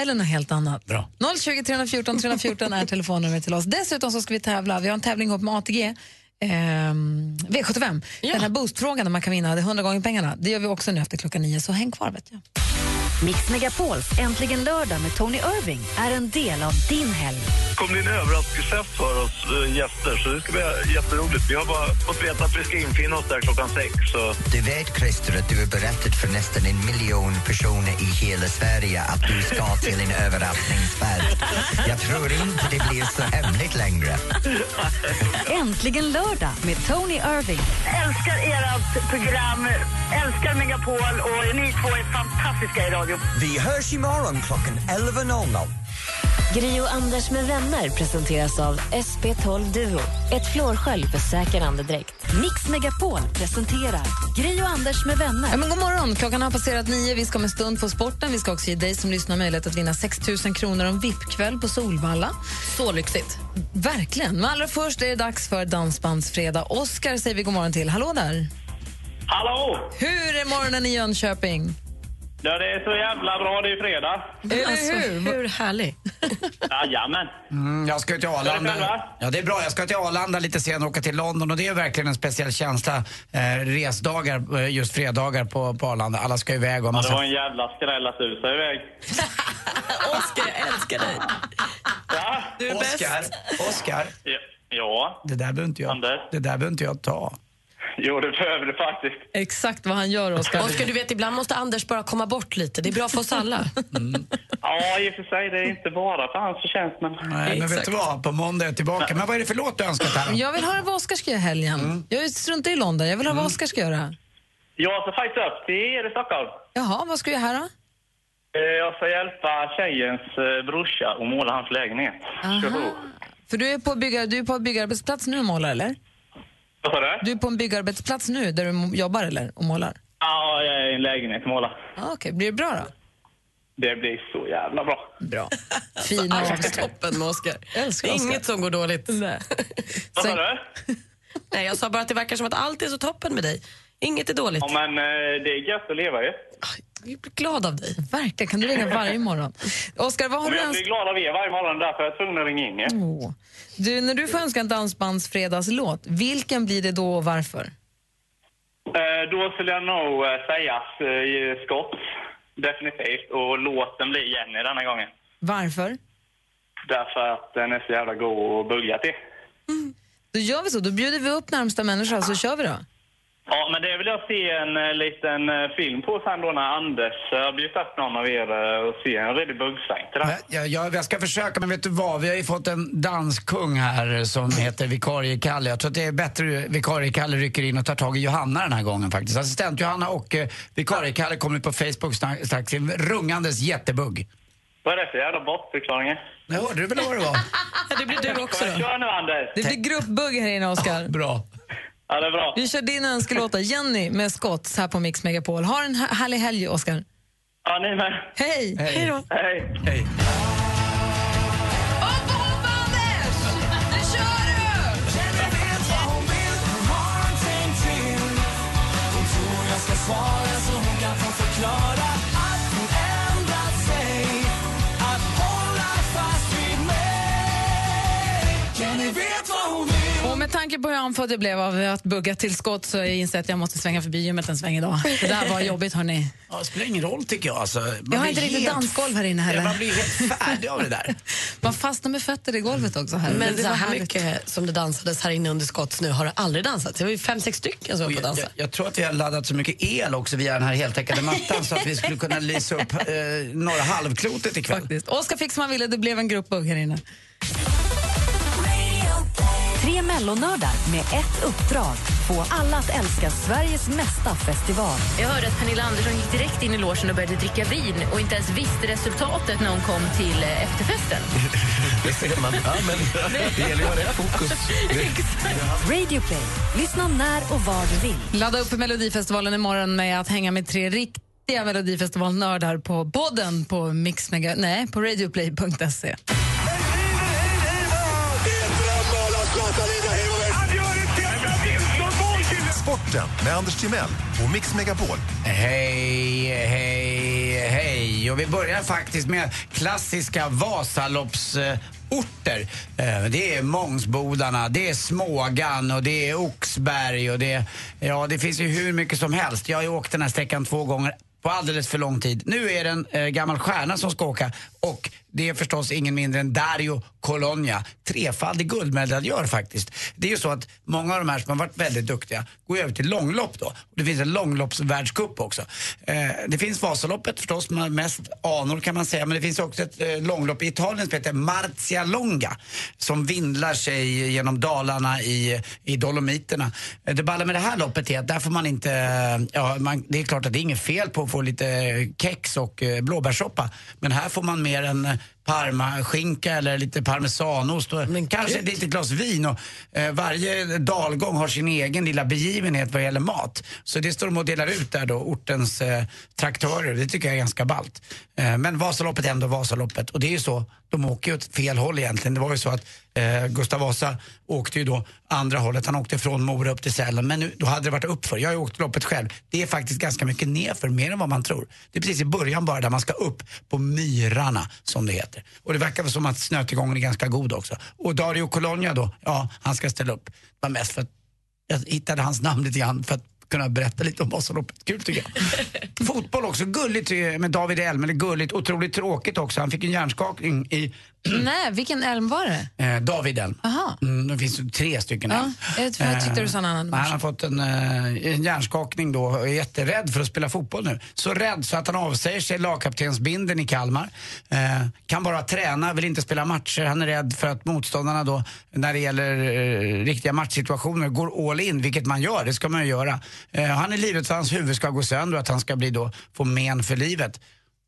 eller något helt annat. Bra. 020 314 314 är telefonnumret till oss. Dessutom så ska vi tävla. Vi har en tävling ihop med ATG. Ehm, V75, den här boostfrågan där man kan vinna 100 gånger pengarna. Det gör vi också nu efter klockan nio, så häng kvar. vet jag. Mix Megapols Äntligen lördag med Tony Irving är en del av din helg. kom det en överraskningsträff för oss eh, gäster, så det ska bli jätteroligt. Vi har bara fått veta att vi ska infinna oss där klockan sex. Så. Du vet, Christer, att du har berättat för nästan en miljon personer i hela Sverige att du ska till en överraskningsfest. Jag tror inte det blir så hemligt längre. Äntligen lördag med Tony Irving. Älskar ert program, älskar Megapol och ni två är fantastiska i radio. Vi hörs imorgon klockan 11.00. Gri och Anders med vänner presenteras av SP12 Duo. Ett flårskölj för säker andedräkt. Mix Megapol presenterar Gri och Anders med vänner. Ja, men god morgon, klockan har passerat nio. Vi ska om en stund få sporten. Vi ska också ge dig som lyssnar möjlighet att vinna 6 000 kronor om VIP-kväll på Solvalla. Så lyxigt. Verkligen. Men allra först är det dags för Dansbandsfredag. Oskar säger vi god morgon till. Hallå där. Hallå! Hur är morgonen i Jönköping? Ja, det är så jävla bra. Det är fredag. Eller Alltså, hur? hur härlig? Jajamän. Mm, jag ska till det Arlanda. själva? Ja, det är bra. Jag ska till Arlanda lite senare och åka till London och det är verkligen en speciell känsla. Eh, resdagar, eh, just fredagar på, på Arlanda. Alla ska iväg och Ja, massa... det var en jävla skräll att rusa iväg. Oskar, jag älskar dig. Ja. Du är Oscar, bäst. Oscar, Ja. ja. det där behöver inte jag, Anders? det där behöver inte jag ta. Jo, det behöver det faktiskt. Exakt vad han gör, Oskar. Oskar, du vet ibland måste Anders bara komma bort lite. Det är bra för oss alla. Ja, i och för sig. Det är inte bara för hans förtjänst, men... Nej, men vet du vad? På måndag är jag tillbaka. Men vad är det för låt du önskat här? Jag vill höra vad Oskar ska göra helgen. Jag struntar i London. Jag vill höra vad Oskar ska göra. Jag ska faktiskt upp till er i Stockholm. Jaha, vad ska du göra här då? Eh, Jag ska hjälpa tjejens eh, brorsa att måla hans lägenhet. Tjoho. För du är på, byggar, du är på byggarbetsplats nu och målar, eller? Vad sa du? Du är på en byggarbetsplats nu där du jobbar eller? och målar? Ja, jag är i en lägenhet att måla. Ah, Okej, blir det bra då? Det blir så jävla bra. Bra. Avslut. toppen med älskar är Oscar. inget som går dåligt. Nej. Vad sa du? Nej, jag sa bara att det verkar som att allt är så toppen med dig. Inget är dåligt. Ja, men eh, det är gött att leva ju. Jag blir glad av dig. verkligen, kan du ringa varje morgon? Oskar, vad har du jag blir önskat? glad av er varje morgon, därför är jag tvungen att ringa in er. Åh. Du, när du får önska en dansbandsfredagslåt, vilken blir det då och varför? Eh, Då skulle jag nog eh, säga eh, Scott. Definitivt. Och låten blir Jenny denna gången. Varför? Därför att den är så jävla god att bugga till. Då gör vi så, då bjuder vi upp närmsta människa så kör vi då. Ja, men det vill jag se en eh, liten eh, film på sen då när Anders eh, har bjudit upp någon av er eh, och se en redig buggsväng till den. Jag, jag, jag ska försöka, men vet du vad? Vi har ju fått en danskung här som heter Vikarie Kalle. Jag tror att det är bättre Vikarie Kalle rycker in och tar tag i Johanna den här gången faktiskt. Assistent Johanna och eh, Vikarie Kalle kommer ut på Facebook strax i en rungandes jättebugg. Vad är det för jävla bortförklaringar? Det hörde du väl vad det var? det blir du också då. Kör nu, Anders. Det blir gruppbugg här inne, Oscar. Bra. Ja, det är bra. Vi kör din önskelåta, Jenny med Scott här på Mix Megapol. Ha en här- härlig helg, Oscar. Ja, ni med. Hej! Hej. då! Hej. Hej. Hur andfådd jag blev av att bugga till skott så inser jag att jag måste svänga förbi gymmet en sväng idag. Det där var jobbigt, hörni. Ja, det spelar ingen roll tycker jag. Alltså, man Jag har inte riktigt helt- dansgolv här inne Ja, heller. man blir helt färdig av det där. Man fastnar med fötter i golvet också. här. Men det så var här mycket som det dansades här inne under skotts nu har det aldrig dansats. Det var ju fem, sex stycken som var på Jag, dansa. jag, jag tror att vi har laddat så mycket el också via den här heltäckande mattan så att vi skulle kunna lysa upp eh, norra halvklotet ikväll. Faktiskt. Oskar fick som han ville, det blev en gruppbugg här inne. Tre mellonördar med ett uppdrag. Få alla att älska Sveriges mesta festival. Jag hörde att Pernilla Andersson gick direkt in i logen och började dricka vin och inte ens visste resultatet när hon kom till eh, efterfesten. Det ser man. Ja, men det gäller ju att ha rätt fokus. Radio Play. Lyssna när och var du vill. Ladda upp för Melodifestivalen imorgon med att hänga med tre riktiga Melodifestivalnördar på podden på, Mixmega, nej, på radioplay.se. Sporten med Anders Timell och Mix Megapol. Hej, hej, hej. Och vi börjar faktiskt med klassiska Vasaloppsorter. Eh, Det är Mångsbodarna, det är Smågan och det är Oxberg och det, ja, det finns ju hur mycket som helst. Jag har ju åkt den här sträckan två gånger på alldeles för lång tid. Nu är det en eh, gammal stjärna som ska åka och det är förstås ingen mindre än Dario Colonia. Trefaldig guldmedaljör faktiskt. Det är ju så att många av de här som har varit väldigt duktiga går över till långlopp då. Det finns en långloppsvärldscup också. Eh, det finns Vasaloppet förstås, som har mest anor kan man säga. Men det finns också ett eh, långlopp i Italien som heter Marcialonga. Som vindlar sig genom dalarna i, i Dolomiterna. Eh, det balla med det här loppet är att där får man inte, eh, ja man, det är klart att det är inget fel på att få lite kex och eh, blåbärssoppa. Men här får man mer en parmaskinka eller lite parmesanost och kanske ett litet glas vin. Och, eh, varje dalgång har sin egen lilla begivenhet vad gäller mat. Så det står de och delar ut där då, ortens eh, traktörer. Det tycker jag är ganska ballt. Eh, men Vasaloppet är ändå Vasaloppet. Och det är ju så, de åker ju åt fel håll egentligen. Det var ju så att eh, Gustav Vasa åkte ju då andra hållet. Han åkte från Mora upp till Sälen. Men nu, då hade det varit uppför. Jag har ju åkt loppet själv. Det är faktiskt ganska mycket nerför, mer än vad man tror. Det är precis i början bara där man ska upp på myrarna, som det heter. Och det verkar som att snötillgången är ganska god också. Och Dario Colonia då, ja, han ska ställa upp. Det var mest för att jag hittade hans namn lite grann för att kunna berätta lite om Vasaloppet. Kul tycker jag. Fotboll också, gulligt eh, med David Elm, eller gulligt, otroligt tråkigt också. Han fick en hjärnskakning i Nej, vilken elm var det? eh, David Elm. Aha. Mm, det finns tre stycken Ja, Elm. jag tyckte du sa en annan. Eh, Han har fått en, eh, en hjärnskakning då och är jätterädd för att spela fotboll nu. Så rädd så att han avsäger sig lagkaptensbinden i Kalmar. Eh, kan bara träna, vill inte spela matcher. Han är rädd för att motståndarna då, när det gäller eh, riktiga matchsituationer, går all in, vilket man gör. Det ska man ju göra. Eh, han är livet för hans huvud ska gå sönder och att han ska bli då, få men för livet.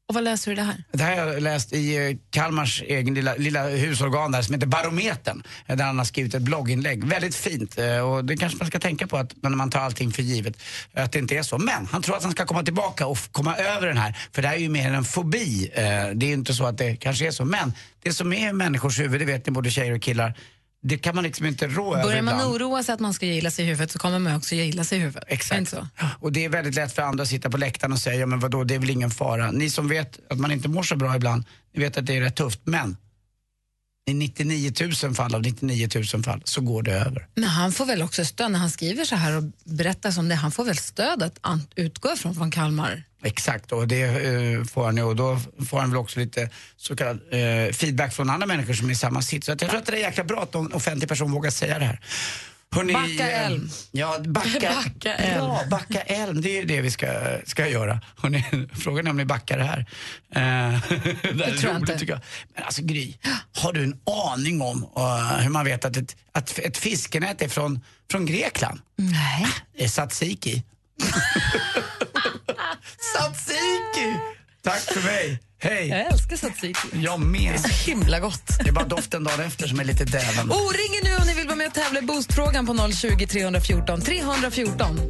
Och vad läser du det här? Det här har jag läst i eh, Kalmars egen lilla, lilla husorgan där som heter Barometern. Eh, där han har skrivit ett blogginlägg. Väldigt fint eh, och det kanske man ska tänka på att när man tar allting för givet att det inte är så. Men han tror att han ska komma tillbaka och komma över den här. För det här är ju mer en fobi. Det är ju inte så att det kanske är så. Men det som är i människors huvud, det vet ni både tjejer och killar, det kan man liksom inte rå över Börjar man oroa sig att man ska gilla sig i huvudet så kommer man också gilla sig i huvudet. Exakt. Och det är väldigt lätt för andra att sitta på läktaren och säga, ja men vadå, det är väl ingen fara. Ni som vet att man inte mår så bra ibland, ni vet att det är rätt tufft. Men i 99 000 fall av 99 000 fall så går det över. Men han får väl också stöd när han skriver så här och berättar som det. Han får väl stöd att utgå ifrån från Kalmar? Exakt, och det eh, får han ju. Och då får han väl också lite så kallad eh, feedback från andra människor som är i samma sits. Så jag tror att det är jäkla bra att någon offentlig person vågar säga det här. Hörrni, Backa eh, Elm. Ja, backa, Backa Elm. Ja, backa Elm. Det är det vi ska, ska göra. Hörrni, frågan är om ni backar det här. Eh, det är tror jag inte. jag. Men alltså Gry, har du en aning om eh, hur man vet att ett, att ett fiskenät är från, från Grekland? Nej. Det är tzatziki. tzatziki! Tack för mig. Hej! Jag älskar tzatziki. Jag med. Det är så himla gott. Det är bara doften dagen efter som är lite däven. Oh, ring nu om ni vill vara med och tävla i Boostfrågan på 020 314 314.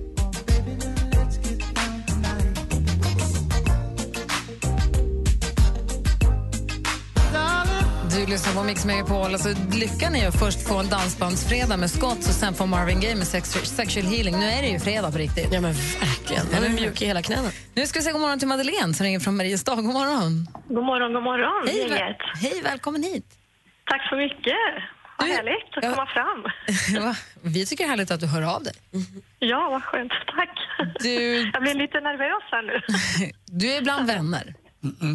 Du lyssnar på Mix Megapol. Alltså, lyckan är ju att först få en dansbandsfredag med Scott och sen få Marvin Gaye med sex, Sexual Healing. Nu är det ju fredag på riktigt. Ja, men verkligen. Man är mjuk i hela knäna. Nu ska vi säga god morgon till Madeleine som ringer från Mariestad. God morgon. God morgon, god morgon. Hej, väl- hej välkommen hit. Tack så mycket. Vad härligt att komma fram. Vi tycker det är härligt att du hör av dig. Ja, vad skönt. Tack. Du... Jag blir lite nervös här nu. Du är bland vänner.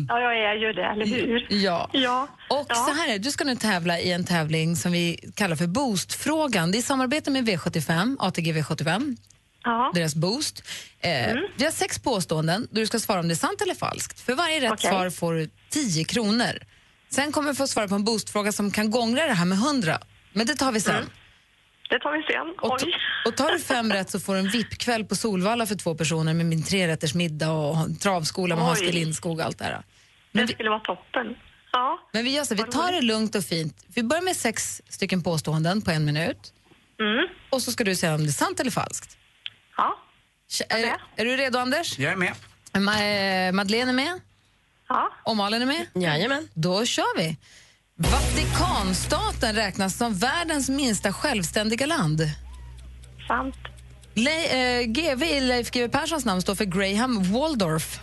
Ja, jag är ju det, eller hur? Ja. Ja. Och Ja. så här är det, du ska nu tävla i en tävling som vi kallar för Boostfrågan. Det är i samarbete med V75, ATG V75, Ja. deras Boost. Eh, Vi har sex påståenden där du ska svara om det är sant eller falskt. För varje rätt Okej. svar får du 10 kronor. Sen kommer du få svara på en Boostfråga som kan gångra det här med 100. Men det tar vi sen. Det tar vi sen. Och, t- Oj. och tar du fem rätt så får du en VIP-kväll på Solvalla för två personer med min trerätters middag och travskola med Oj. Hans. Lindskog och allt det här. Det skulle vara toppen. Ja. Men vi gör så, vi tar det lugnt och fint. Vi börjar med sex stycken påståenden på en minut. Mm. Och så ska du säga om det är sant eller falskt. Ja. Är, är du redo, Anders? Jag är med. Ma- eh, Madeleine är med? Ja. Och Malin är med? Jajamän. Då kör vi. Vatikanstaten räknas som världens minsta självständiga land. Sant. Le- eh, GV i Leif GW Perssons namn står för Graham Waldorf.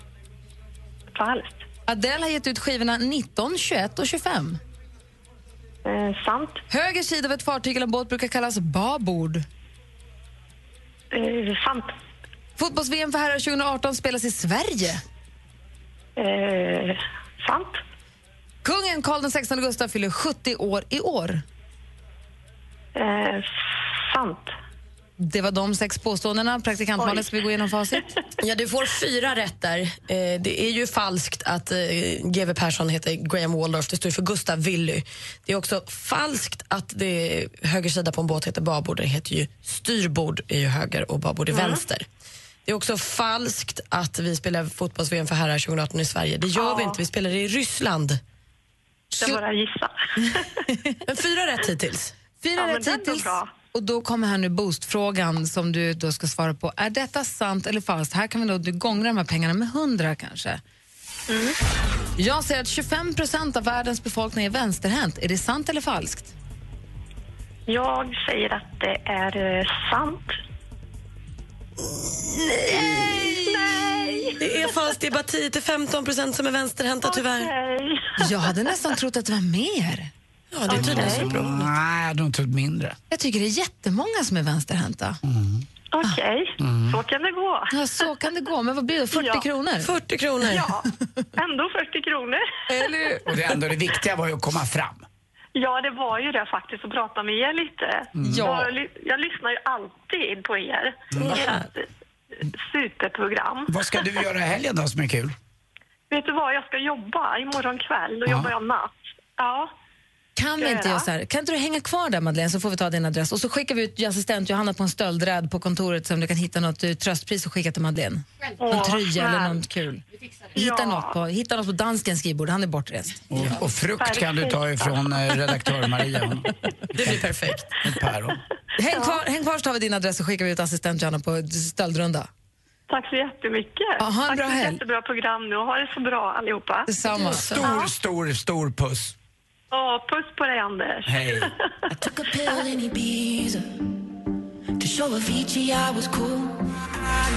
Falskt. Adele har gett ut skivorna 19, 21 och 25. Eh, sant. Höger sida av ett fartyg eller en båt brukar kallas babord. Eh, sant. Fotbolls-VM för herrar 2018 spelas i Sverige. Eh, sant. Kungen Carl XVI Gustaf fyller 70 år i år. Eh, sant. Det var de sex påståendena. Praktikant Malin, ska vi gå igenom facit? Ja, du får fyra rätt där. Eh, det är ju falskt att eh, GW Persson heter Graham Waldorf. Det står ju för Gustav Willy. Det är också falskt att det höger sida på en båt heter babord. Det heter ju styrbord är ju höger och babord är Mm. vänster. Det är också falskt att vi spelar fotbolls-VM för herrar 2018 i Sverige. Det gör vi Ja. inte. Vi spelar i Ryssland. Jag bara gissa. Men fyra rätt hittills. Fyra Ja, men rätt det hittills. Och då kommer här nu boostfrågan som du då ska svara på. Är detta sant eller falskt? Här kan vi då du gångra de här pengarna med 100 kanske. Mm. Jag säger att 25 procent av världens befolkning är vänsterhänt. Är det sant eller falskt? Jag säger att det är eh, sant. Nej! Det är falskt. Det är bara 10-15 procent som är vänsterhänta tyvärr. Nej. Jag hade nästan trott att det var mer. Ja, det är tydligen så bra. Nej, nog trott mindre. Jag tycker det är jättemånga som är vänsterhänta. Okej, så kan det gå. Ja, så kan det gå. Men vad blir det? 40 Ja. kronor? 40 kronor. Ja, ändå 40 kronor. Eller? Och det, ändå, det viktiga var ju att komma fram. Ja, det var ju det faktiskt, att prata med er lite. Ja. Jag, jag lyssnar ju alltid på er. Ert eh, superprogram. Vad ska du göra i helgen då som är kul? Vet du vad, jag ska jobba imorgon kväll. Då Ja. jobbar jag natt. Ja. Kan vi inte göra så här? Kan inte du hänga kvar där Madeleine så får vi ta din adress och så skickar vi ut assistent Johanna på en stöldräd på kontoret så om du kan hitta något eh, tröstpris och skicka till Madeleine. Åh, Någon tröja eller något kul. Hitta, Ja. något på, hitta något på danskens skrivbord, han är bortrest. Och, och frukt kan du ta ifrån eh, redaktör Maria. Det blir perfekt. Ett päron. Häng kvar, häng kvar så tar vi din adress och skickar vi ut assistent Johanna på stöldrunda. Tack så jättemycket. Ja, ha en Tack bra för ett jättebra program nu. Ha det så bra allihopa. Detsamma. Stor, stor, stor puss. Åh, puss på dig Anders. Hej. took a pill in Ibiza to show Avicii I was cool. I.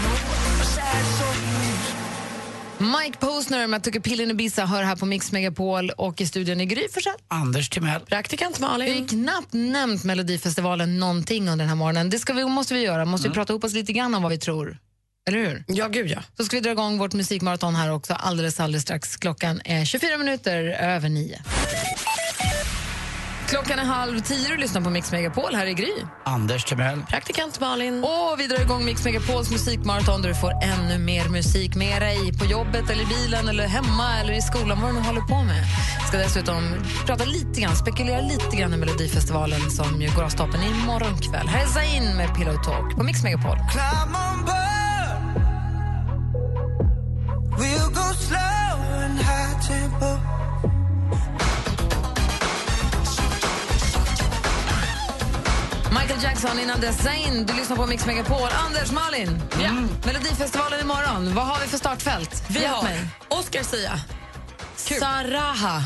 Mike Posner med Took a pill in Ibiza hör här på Mix Megapol och i studion i Gry Forssell. Anders Timell. Praktikant Vi har Malin. knappt nämnt Melodifestivalen någonting under den här morgonen. Det ska vi, måste vi göra. Måste Mm. vi prata ihop oss lite grann om vad vi tror. Eller hur? Ja, gud ja. Så ska vi dra igång vårt musikmaraton här också alldeles, alldeles strax. Klockan är 24 minuter över nio. Klockan är halv tio och lyssnar på Mix Megapol. Här är Gry. Anders Timell. Praktikant Malin. Och vi drar igång Mix Megapols musikmaraton där du får ännu mer musik med dig på jobbet, eller i bilen, eller hemma eller i skolan, vad du nu håller på med. Ska dessutom prata lite grann, spekulera lite grann i Melodifestivalen som ju går av stapeln imorgon kväll. Här är Zain med Pillow Talk på Mix Megapol. Climb on board. We'll go slow and high tempo. Michael Jackson innan dess Zayn. Du lyssnar på Mix Megapol. Anders, Malin. Ja. Melodifestivalen imorgon. Vad har vi för startfält? Vi Hjälp har mig. Oscar Sia, Saraha,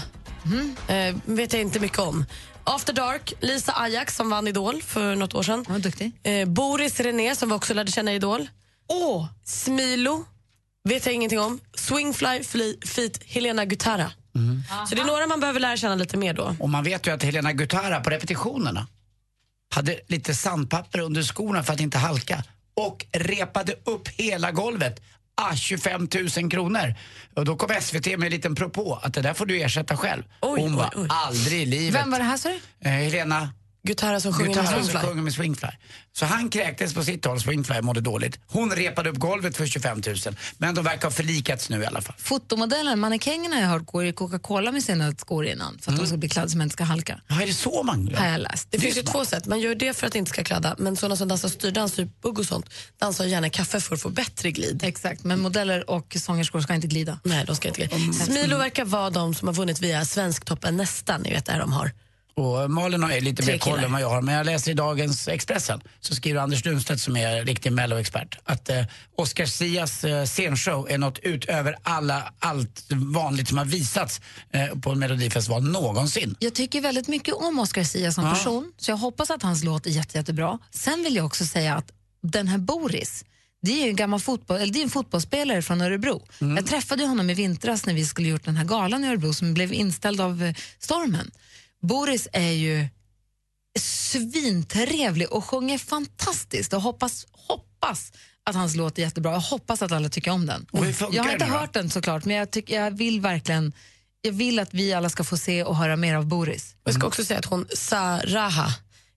eh, vet jag inte mycket om. After Dark, Lisa Ajax som vann Idol för något år sedan. Ja, duktig. Eh, Boris René som vi också lärde känna i Idol. Åh! Smilo, vet jag ingenting om. Swingfly feat Helena Gutara. Så det är några man behöver lära känna lite mer då. Och man vet ju att Helena Gutara på repetitionerna hade lite sandpapper under skorna för att inte halka och repade upp hela golvet. Ah, 25 000 kronor. Och då kom SVT med en liten propå att det där får du ersätta själv. Oj, Hon oj, var oj. aldrig i livet. Vem var det här, sa du? Eh, Helena Gutara som sjunger med Gutara som Swingfly. sjunger med Swingfly. Så han kräktes på sitt håll, Swingfly mådde dåligt. Hon repade upp golvet för 25 000. Men de verkar ha förlikats nu i alla fall. Fotomodellen, mannekängerna har jag hört går i Coca-Cola med sina skor innan för att de ska bli klädda så man inte ska halka. Ja, är det så man gör? Har jag läst. Det finns ju två sätt. Man gör det för att det inte ska kladda, men sådana som dansar styrdans, typ bugg och sånt, dansar gärna kaffe för att få bättre glid. Exakt, men modeller och sångerskor ska inte glida. Nej, de ska inte glida. Smilo verkar vara de som har vunnit via Svensktoppen nästan, ni vet där de har. Och Malin har lite Tre mer koll än vad jag har. Men jag läser i dagens Expressen så skriver Anders Lundstedt som är riktig melloexpert att eh, Oscar Sias eh, scenshow är något utöver alla, allt vanligt som har visats eh, på en melodifestival någonsin. Jag tycker väldigt mycket om Oscar Sia som Ja. person, så jag hoppas att hans låt är jätte, jättebra. Sen vill jag också säga att den här Boris, det är en gammal fotboll, eller det är en fotbollsspelare från Örebro. Jag träffade honom i vintras när vi skulle gjort den här galan i Örebro som blev inställd av eh, stormen. Boris är ju svintrevlig och sjunger fantastiskt och hoppas, hoppas att hans låt är jättebra. Jag hoppas att alla tycker om den. Jag har inte hört den såklart, men jag, tycker, jag vill verkligen jag vill att vi alla ska få se och höra mer av Boris. Jag ska också säga att hon, Saraha,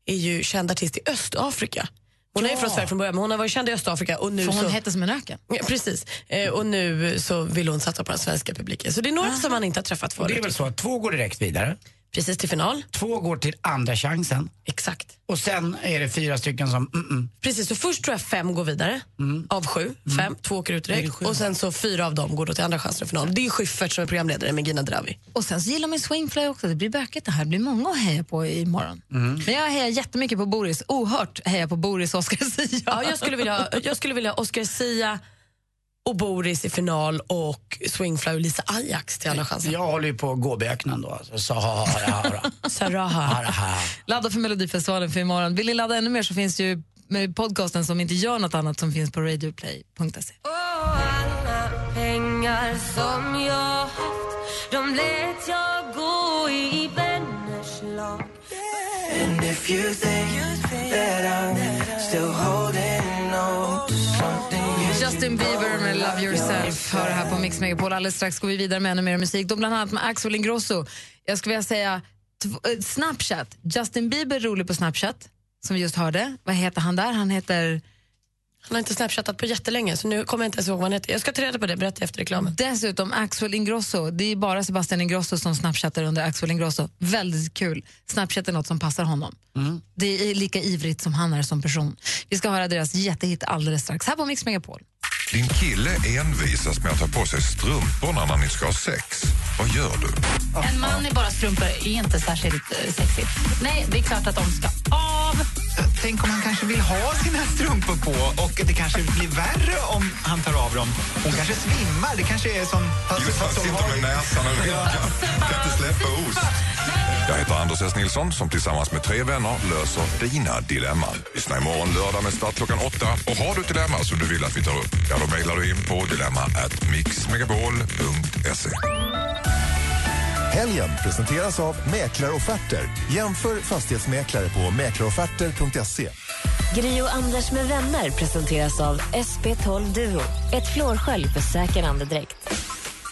är ju känd artist i Östafrika. Hon är Ja. från Sverige från början, men hon har varit känd i Östafrika. Och nu För hon så... hette som en öken. Ja, precis. Eh, och nu så vill hon satsa på den svenska publiken. Så det är några som man inte har träffat Och förut. det är väl så att två går direkt vidare. Precis till final. Två går till andra chansen. Exakt. Och sen är det fyra stycken som mm, mm. Precis, så först tror jag fem går vidare av sju. Fem, två åker ut direkt. Och sen så fyra av dem går då till andra chansen i final. Det är Schyffert som är programledare med Gina Dravi. Och sen så gillar man Swingfly också. Det blir bökigt det här. Det blir många att heja på imorgon. Mm. Men jag hejar jättemycket på Boris. Ohört hejar på Boris och Oscar Sia. Ja, jag, skulle vilja, jag skulle vilja Oscar Sia och Boris i final och Swingfly och Lisa Ajax till andra chansen. Jag håller ju på gåböknen då. Alltså, Sahara. Saraha. Ladda för Melodifestivalen för imorgon. Vill ni ladda ännu mer så finns ju med podcasten som inte gör något annat som finns på radioplay.se. alla pengar som jag haft De lät jag gå i vänners lag And Justin Bieber med Love Yourself hör här på Mix Megapol. Alldeles strax går vi vidare med ännu mer musik. Då bland annat med Axel Ingrosso. Jag skulle vilja säga eh, Snapchat. Justin Bieber rolig på Snapchat, som vi just hörde. Vad heter han där? Han heter... Han har inte snapchattat på jättelänge så nu kommer jag inte ens ihåg vad han heter. Jag ska ta reda på det, berätta efter reklamen. Dessutom Axel Ingrosso. Det är bara Sebastian Ingrosso som snapchattar under Axel Ingrosso. Väldigt kul. Snapchat är något som passar honom. Det är lika ivrigt som han är som person. Vi ska höra deras jättehit alldeles strax här på Mix Megapol. Din kille envisas med att ta på sig strumporna när ni ska ha sex. Vad gör du? En man i bara strumpor är inte särskilt eh, sexigt. Nej, det är klart att de ska av. Tänk om han kanske vill ha sina strumpor på och det kanske blir värre om han tar av dem. Hon kanske svimmar. Det kanske är som... Just han sitter med näsan och vinkar. Kan inte släppa ost. Jag heter Anders S. Nilsson som tillsammans med tre vänner löser dina dilemman. Lyssna imorgon lördag med start klockan åtta. Och har du ett dilemma som du vill att vi tar upp, ja då mejlar du in på dilemma at mixmegapol.se. Helgen presenteras av Mäklarofferter. Jämför fastighetsmäklare på mäklarofferter.se. Grio och Anders med vänner presenteras av SP12 Duo. Ett flårskölj för säker andedräkt.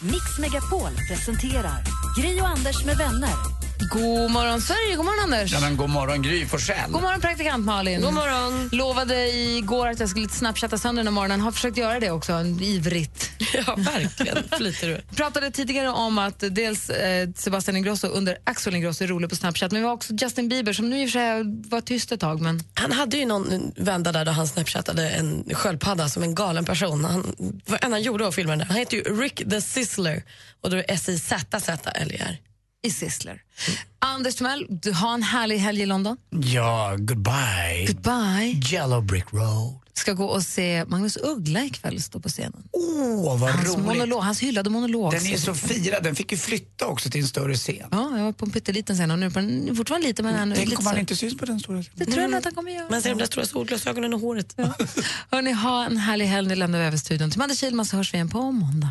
Mix Megapol presenterar Grio och Anders med vänner. God morgon, Sverige. God morgon, Anders. Ja, men god morgon, Gry Forssell. God morgon, praktikant Malin. God morgon. Lovade igår att jag skulle snapchatta sönder den här morgonen. Har försökt göra det också, ivrigt. Ja, verkligen. Flyter du. pratade tidigare om att dels eh, Sebastian Ingrosso under Axel Ingrosso är rolig på Snapchat, men vi har också Justin Bieber som nu i och för sig var tyst ett tag. Men... Han hade ju någon vända där då han snapchattade en sköldpadda som en galen person. Han, vad än han gjorde av filmen där. Han heter ju Rick the Sizzler och då är det S-I-Z-Z-L-E-R. I Sizzler. Anders Timell, du har en härlig helg i London. Ja, goodbye. Goodbye. Yellow brick road. Ska gå och se Magnus Uggla ikväll stå på scenen. Åh, vad hans, roligt. monolog, hans hyllade monolog. Den är så firad, den fick ju flytta också till en större scen. Ja, jag var på en pytteliten scen och nu är på en fortfarande liten men ändå Tänk lite om han inte syns på den stora scenen. Det tror jag nog att han kommer göra. Man ser de där stora solglasögonen och håret. Ja. Hörni, ha en härlig helg. Nu lämnar vi över studion till Madde Kihlman så hörs vi igen på måndag.